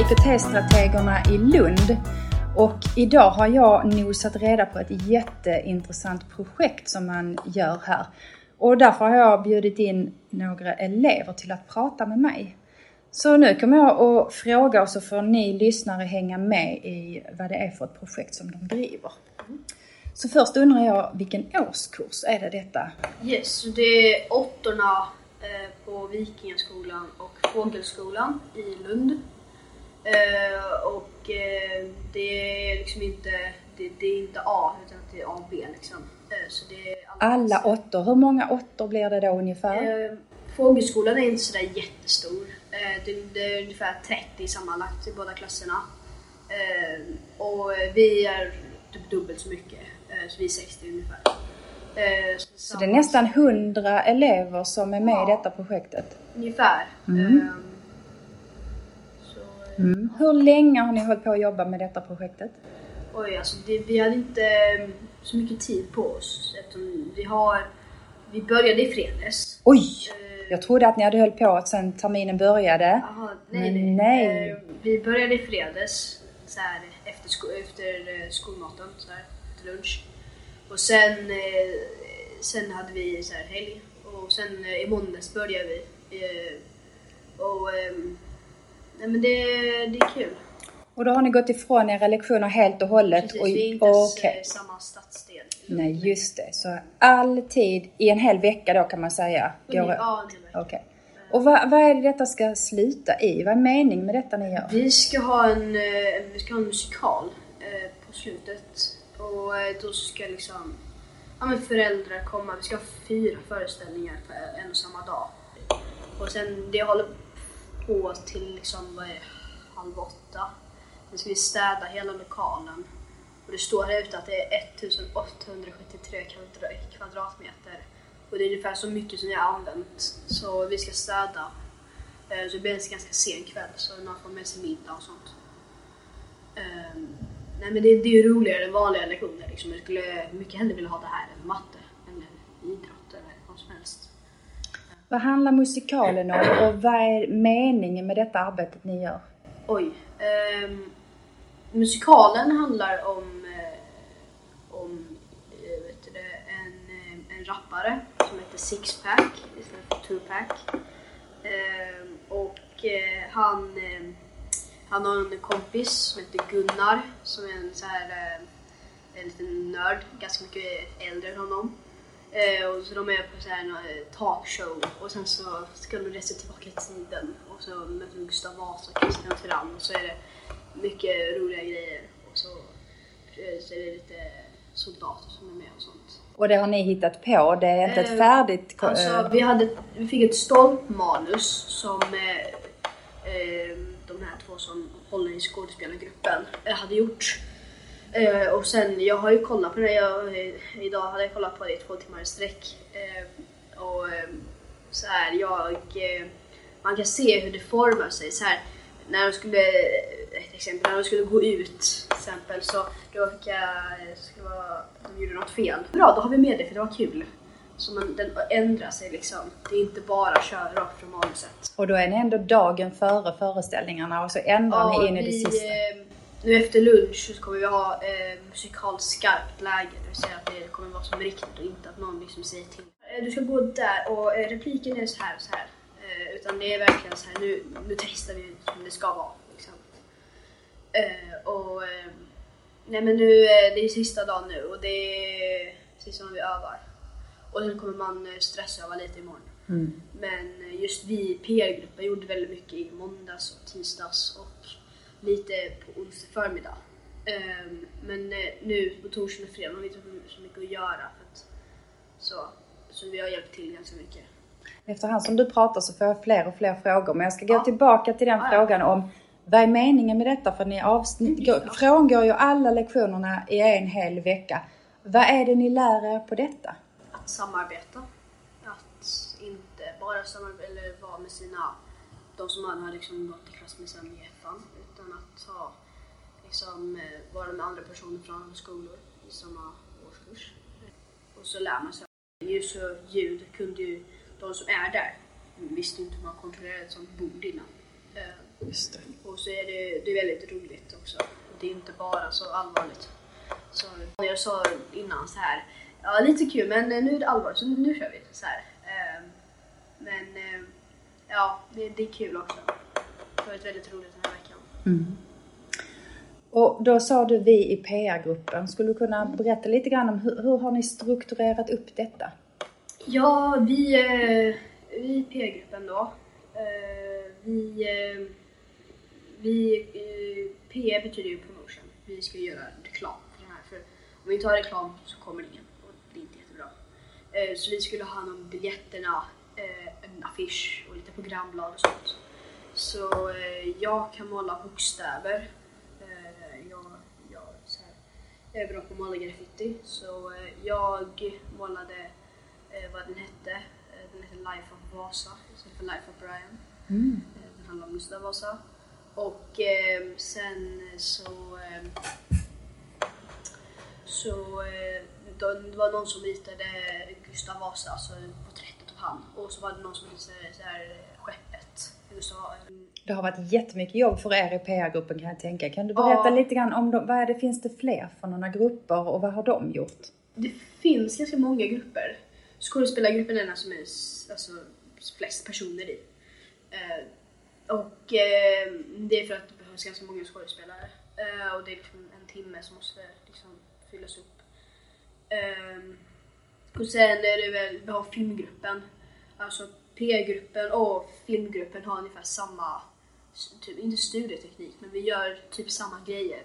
IKT-strategerna i Lund och idag har jag nosat reda på ett jätteintressant projekt som man gör här. Och därför har jag bjudit in några elever till att prata med mig. Så nu kommer jag att fråga och så får ni lyssnare hänga med i vad det är för ett projekt som de driver. Så först undrar jag, vilken årskurs är det detta? Yes, det är åttorna eh, på Vikingaskolan och Fågelskolan i Lund. Eh, och eh, det är liksom inte, det, det, är inte A utan det är A och B liksom. Eh, så är Alla åttor, hur många åttor blir det då ungefär? Eh, Fågelskolan är inte sådär jättestor. Det, det är ungefär 30 sammanlagt i båda klasserna. Och vi är typ dubbelt så mycket, så vi är 60 ungefär. Eh, Så det är nästan 100 elever som är med i detta projektet. Ungefär. Mm. Mm. Hur länge har ni hållit på att jobba med detta projektet? Oj, alltså det, vi hade inte eh, så mycket tid på oss eftersom vi har... Vi började i fredags. Oj! Eh, Jag trodde att ni hade hållit på sen terminen började. Jaha, nej, Men nej. nej. Eh, vi började i fredags så här, efter, sko efter skolmaten, så här, efter lunch. Och sen, sen hade vi så här, helg. Och sen i måndags började vi. Och ehm, nej, men det, det är kul. Och då har ni gått ifrån era lektioner helt och hållet? Precis, och, vi är inte ens okej. eh, samma stadsdel. Nej, just det. Så all tid i en hel vecka då kan man säga? Går, Ja, det verkar. Okej. Och vad, vad är det detta ska sluta i? Vad är meningen med detta ni gör? Vi ska ha en, vi ska ha en musikal eh, på slutet. Och eh, då ska liksom ja, men föräldrar komma. Vi ska ha fyra föreställningar på en och samma dag. Och sen det håller på till liksom vad är det, halv åtta. Sen ska vi städa hela lokalen. Och det står här ute att det är 1873 kvadratmeter. Och det är ungefär så mycket som jag har använt. Så vi ska städa. Eh, så det blir en ganska sen kväll så någon får med sig middag och sånt. Ehm, nej men det, det är ju roligare än vanliga lektioner liksom. Jag skulle mycket hellre vilja ha det här än matte eller idrott eller vad som helst. Vad handlar musikalen om och vad är meningen med detta arbetet ni gör? Oj. ehm, musikalen handlar om, eh, om eh, vet du en, eh, en rappare som heter Sixpack istället för Tupac. Ehm, och eh, han, han har en kompis som heter Gunnar som är en så här en liten nörd, ganska mycket äldre än honom. Eh, och så de är på så här en eh, talkshow och sen så ska de resa tillbaka i tiden och så möter de Gustav Vasa och Kristian Tyrann och så är det mycket roliga grejer och så, eh, så är det lite soldater som är med och sånt. Och det har ni hittat på? Det är inte ett färdigt... Alltså, vi, hade, vi fick ett stolpmanus som eh, de här två som håller i skådespelargruppen hade gjort. Eh, och sen, jag har ju kollat på det, jag, eh, idag hade jag kollat på det i två timmar i sträck. Eh, och eh, så här, jag, eh, man kan se hur det formar sig. Så här, när de skulle, ett exempel, när de skulle gå ut till exempel så då fick jag, eh, ska vara, de gjorde något fel. Bra, då har vi med det för det var kul. Så man, den ändrar sig liksom. Det är inte bara köra rakt från manuset. Och då är ni ändå dagen före föreställningarna och så ändrar ni in i det vi, sista. Nu efter lunch så kommer vi ha eh, musikalt skarpt läge. Det vill säga att det kommer vara som riktigt och inte att någon liksom säger till. Eh, Du ska gå där och eh, repliken är så här och så här. Eh, utan det är verkligen så här, nu, nu testar vi som det ska vara. Liksom. Eh, och nej men nu, det är sista dagen nu och det är sista dagen vi övar. Och sen kommer man stressöva lite imorgon. Mm. Men just vi i PR-gruppen gjorde väldigt mycket i måndags och tisdags och lite på onsdag förmiddag. Ehm, Men eh, nu på torsdag och fredag har vi inte så mycket att göra. För att, så, så vi har hjälpt till ganska mycket. Efterhand som du pratar så får jag fler och fler frågor. Men jag ska gå Ja. tillbaka till den Ja, ja. frågan om vad är meningen med detta? För ni avsnitt, går, ja. frångår ju alla lektionerna i en hel vecka. Vad är det ni lär er på detta? Att samarbeta. Att inte bara samarbeta eller vara med sina, de som man har liksom gått i klass med sen ha, liksom, eh, vara med andra personer från andra skolor i samma årskurs. Och så lär man sig. Ljus och ljud kunde ju de som är där visste inte hur man kontrollerade ett sånt bord innan. Eh, Just det. Och så är det, det är väldigt roligt också. Det är inte bara så allvarligt. Så jag sa innan så här, ja lite kul men nu är det allvar så nu kör vi. Så här. Ehm, Men eh, ja, det, det är kul också. Det har varit väldigt roligt den här veckan. Mm. Och då sa du vi i PR-gruppen. Skulle du kunna berätta lite grann om hur, hur har ni strukturerat upp detta? Ja, vi, eh, vi i PR-gruppen då. Eh, vi, eh, vi, eh, betyder ju promotion. Vi ska göra reklam för det här. För om vi inte har reklam så kommer det ingen och det är inte jättebra. Eh, så vi skulle ha hand om biljetterna, eh, en affisch och lite programblad och sånt. Så eh, jag kan måla bokstäver. Eh, jag, jag, så här, jag är bra på att måla graffiti så eh, jag målade eh, vad den hette. Eh, den hette Life of Vasa istället för Life of Brian. Mm. Den handlar om Gustav Vasa. Och eh, sen så eh, så det var någon som ritade Gustav Vasa, alltså porträttet av han. Och så var det någon som ritade så här, Vasa. Det har varit jättemycket jobb för er i PR-gruppen kan jag tänka. Kan du berätta Ja. lite grann om dem, vad är det, finns det fler för några grupper och vad har de gjort? Det finns ganska många grupper. Skådespelargruppen är den som är alltså, flest personer i. Eh, och eh, det är för att det behövs ganska många skådespelare. Eh, och det är liksom en timme som måste liksom, fyllas upp. Eh, och sen är det väl, vi har filmgruppen. Alltså P-gruppen och filmgruppen har ungefär samma, typ, inte studieteknik, men vi gör typ samma grejer.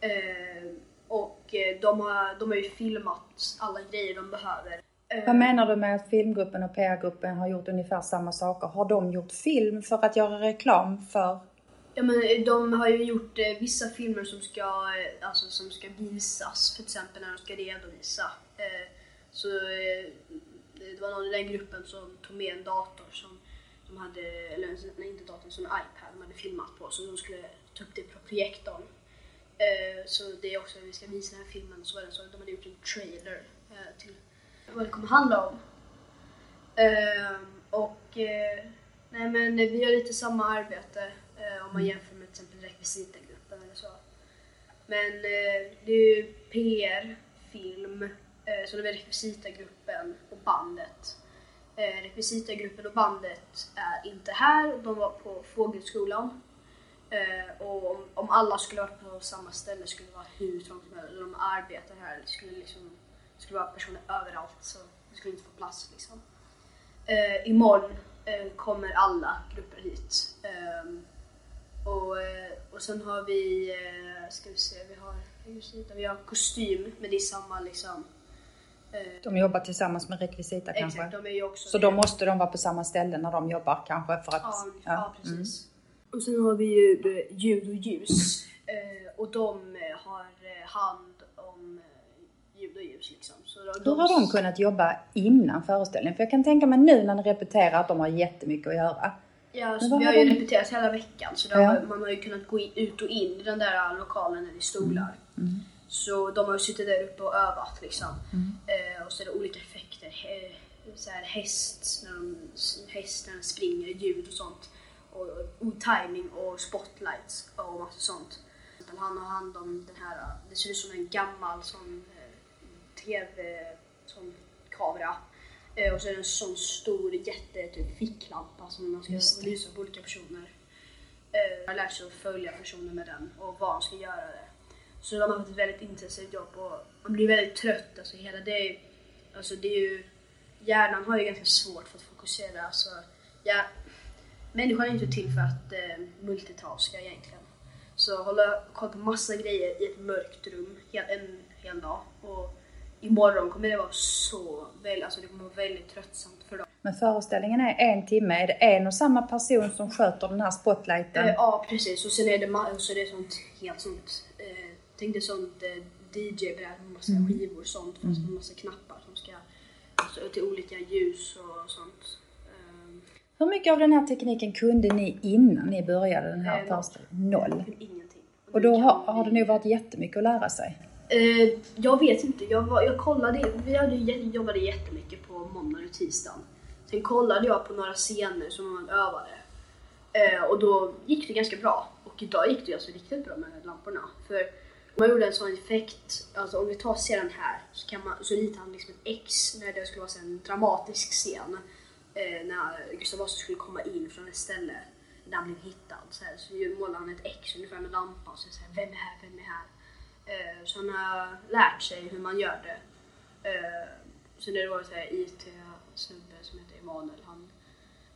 Eh, och de har, de har ju filmat alla grejer de behöver. Eh, Vad menar du med att filmgruppen och PR-gruppen har gjort ungefär samma saker? Har de gjort film för att göra reklam för? Ja men eh, de har ju gjort eh, vissa filmer som ska, eh, alltså, som ska visas, för exempel när de ska redovisa. Eh, så det var någon i den gruppen som tog med en dator som de hade, eller nej, inte datorn, som en iPad de hade filmat på, så de skulle ta upp det på projektorn. Eh, så det är också, vi ska visa den här filmen, så var det så att de hade gjort en trailer eh, till vad det kommer handla om. Eh, och eh, nej men vi gör lite samma arbete om man jämför med till exempel rekvisitagruppen eller så. Men det är ju PR, film, Eh, så det är rekvisitagruppen och bandet. Eh, rekvisitagruppen och bandet är inte här, de var på Fågelskolan. Eh, och om, om alla skulle varit på samma ställe skulle det vara hur trångt som helst. De arbetar här, det skulle liksom det skulle vara personer överallt så det skulle inte få plats liksom. Imorgon kommer alla grupper hit. Ehm, och, och sen har vi, ska vi se, vi har, vi har kostym men det är samma liksom. De jobbar tillsammans med rekvisita kanske? exakt, de är ju också Så då måste de vara på samma ställe när de jobbar kanske för att... Ja, ja precis. Mm. Och sen har vi ju eh, ljud och ljus. Eh, och de eh, har hand om ljud och ljus liksom. Så de, Hur har de kunnat jobba innan föreställningen? För jag kan tänka mig nu när ni repeterar att de har jättemycket att göra. Ja, så vi har har ju de- repeterat hela veckan så då Ja. har, man har ju kunnat gå in, ut och in i den där lokalen i stolar. Mm. Så de har ju suttit där uppe och övat liksom. Eh, och så är det olika effekter. Eh, så här häst, när de, häst när den springer, ljud och sånt. Och, och timing och spotlights och massa sånt. Han har hand om den här, det ser ut som en gammal sån eh, TV, sån kamera. Eh, och så är det en sån stor jätte typ ficklampa som man ska lysa på olika personer. Eh, har lärt sig att följa personer med den och vad de ska göra det. Så de har haft ett väldigt intensivt jobb och man blir väldigt trött. Alltså hela det, alltså det är ju, hjärnan har ju ganska svårt för att fokusera. Alltså, ja, människan är inte till för att eh, multitaska egentligen. Så hålla koll på massa grejer i ett mörkt rum hel, en hel dag. Och imorgon kommer det vara så, väl, alltså det kommer vara väldigt tröttsamt för dem. Men föreställningen är en timme. Är det en och samma person som sköter den här spotlighten? Eh, ja precis och sen är det, så är det sånt helt sånt, tänk dig sånt eh, DJ-bräd med massa skivor sånt fast med massa knappar som ska alltså, till olika ljus och sånt. Ehm, Hur mycket av den här tekniken kunde ni innan ni började den här Eh, föreställningen? Noll. Ingenting. Och då har, har det nog varit jättemycket att lära sig. Eh, jag vet inte. Jag, var, jag kollade, vi hade, jobbade jättemycket på måndag och tisdagen. Sen kollade jag på några scener som man övade. Eh, och då gick det ganska bra. Och idag gick det alltså riktigt bra med lamporna. För man gjorde en sån effekt, alltså om vi tar scenen här så, kan man, så ritar han liksom ett X när det skulle vara en dramatisk scen. Eh, när Gustav Vasa skulle komma in från ett ställe där han blev hittad. Så, här, så målade han ett X ungefär med lampan och så, så här, vem är här, vem är här? Eh, så han har lärt sig hur man gör det. Eh, så det var en IT-snubbe som heter Emanuel, han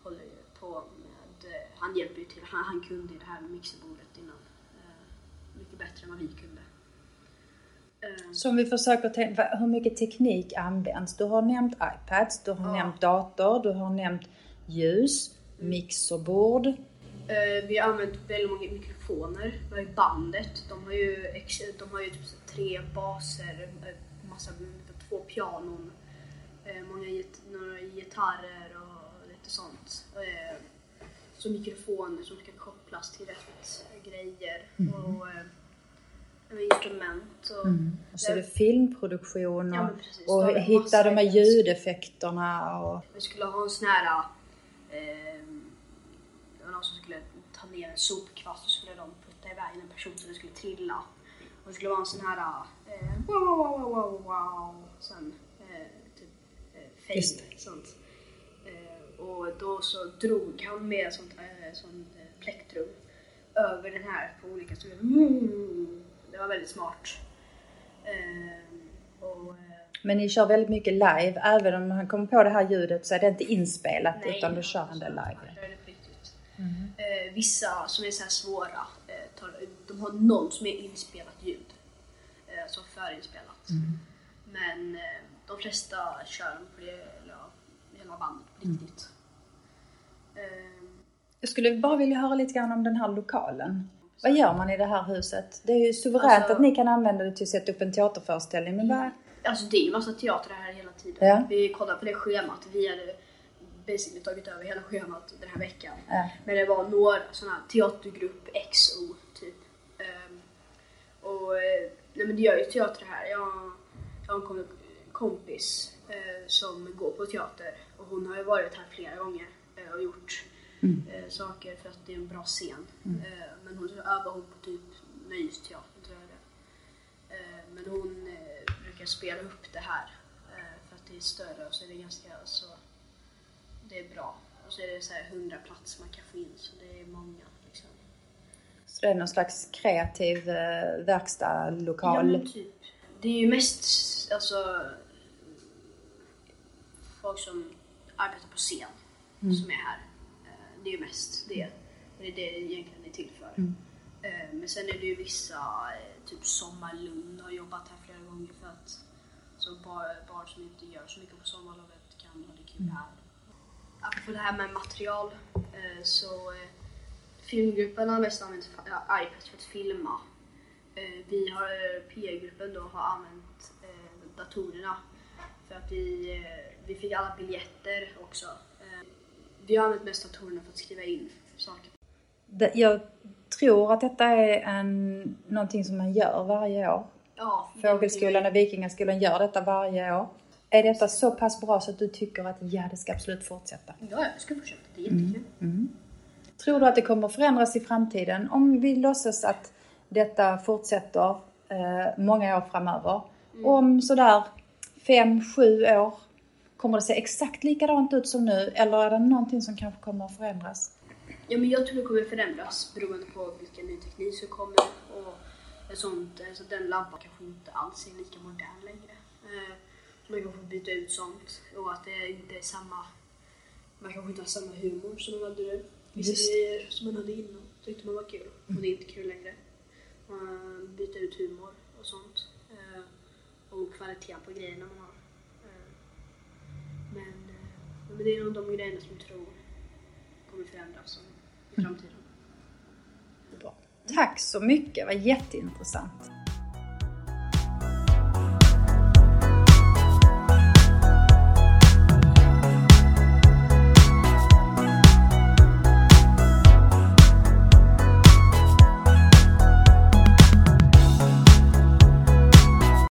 håller ju på med, eh, han hjälper ju till, han, han kunde ju det här med mixerbordet innan. Eh, mycket bättre än vad vi kunde. Eh, Så om vi försöker tänka, hur mycket teknik används? Du har nämnt iPads, du har Ja. nämnt dator, du har nämnt ljus, mixerbord. Eh, vi har använt väldigt många mikrofoner. Vi har ju bandet. De har ju, de har ju typ tre baser, eh, massa, två pianon, eh, många git, några gitarrer och lite sånt. Eh, så mikrofoner som ska kopplas till rätt grejer. Och eh, instrument. Och, Och så är det filmproduktion Ja, och, men precis. och hitta de här effekter. ljudeffekterna. Och, Vi skulle ha en sån här... Eh, det var någon som skulle ta ner en sopkvast och skulle de putta iväg en person så den skulle trilla. Och det skulle vara en sån här... Eh, wow, wow, wow, wow, wow. Sen eh, typ eh, fade, sånt. Eh, och då så drog han med sånt, eh, sånt eh, plektrum över den här på olika ställen. Mm. Det var väldigt smart. Eh, och, eh, men ni kör väldigt mycket live, även om man kommer på det här ljudet så är det inte inspelat Nej, utan du kör en del alltså, live. det på riktigt. Eh, vissa som är så här svåra, eh, tar, de har någon som är inspelat ljud. Eh, alltså förinspelat. Men eh, de flesta kör dem på det, eller hela bandet på riktigt. Eh, Jag skulle bara vilja höra lite grann om den här lokalen. Vad gör man i det här huset? Det är ju suveränt Alltså- att ni kan använda det till att sätta upp en teaterföreställning, men vad... Alltså det är ju massa teater här hela tiden. Ja. Vi kollar på det schemat. Vi hade basically tagit över hela schemat den här veckan. Ja. Men det var några sådana här teatergrupp XO typ. Ehm, och nej men det gör ju teater här. Jag, jag har en kom- kompis eh, som går på teater och hon har ju varit här flera gånger eh, och gjort eh, saker för att det är en bra scen. Så övar hon på typ Nöjesteatern tror jag det. Eh, Men hon eh, brukar spela upp det här eh, för att det är större och så är det ganska så det är bra. Och så är det så här 100 plats man kan få in så det är många liksom. Så det är någon slags kreativ eh, verkstadlokal. Ja men typ. Det är ju mest alltså folk som arbetar på scen som är här. Det är ju mest det. Och det är det egentligen är till för. Eh, Eh, men sen är det ju vissa, eh, typ Sommarlund har jobbat här flera gånger för att så barn, barn som inte gör så mycket på sommarlovet kan ha det kul här. Apropå det här med material eh, så filmgruppen har mest använt iPads för att filma. Vi har, PR-gruppen då har använt datorerna för att vi, vi fick alla biljetter också. Vi har använt mest datorerna för att skriva in saker. Jag tror att detta är en, någonting som man gör varje år. Ja, Fågelskolan och Vikingaskolan gör detta varje år. Är detta så pass bra så att du tycker att ja, det ska absolut fortsätta? Ja, jag ska fortsätta. Det är jättekul. Tror du att det kommer förändras i framtiden om vi låtsas att detta fortsätter eh, många år framöver? Om sådär fem, sju år, kommer det se exakt likadant ut som nu eller är det någonting som kanske kommer att förändras? Ja, men jag tror det kommer förändras beroende på vilken ny teknik som kommer och sånt, alltså den lampan kanske inte alls är lika modern längre. Eh, så man kanske får byta ut sånt och att det inte är samma, man kanske inte har samma humor som man hade nu. Vissa grejer som man hade innan tyckte man var kul och det är inte kul längre. Man byter ut humor och sånt. Eh, och kvaliteten på grejerna man har. Eh, men, eh, men det är nog de grejerna som jag tror kommer förändras framtiden. Bra. Tack så mycket, det var jätteintressant.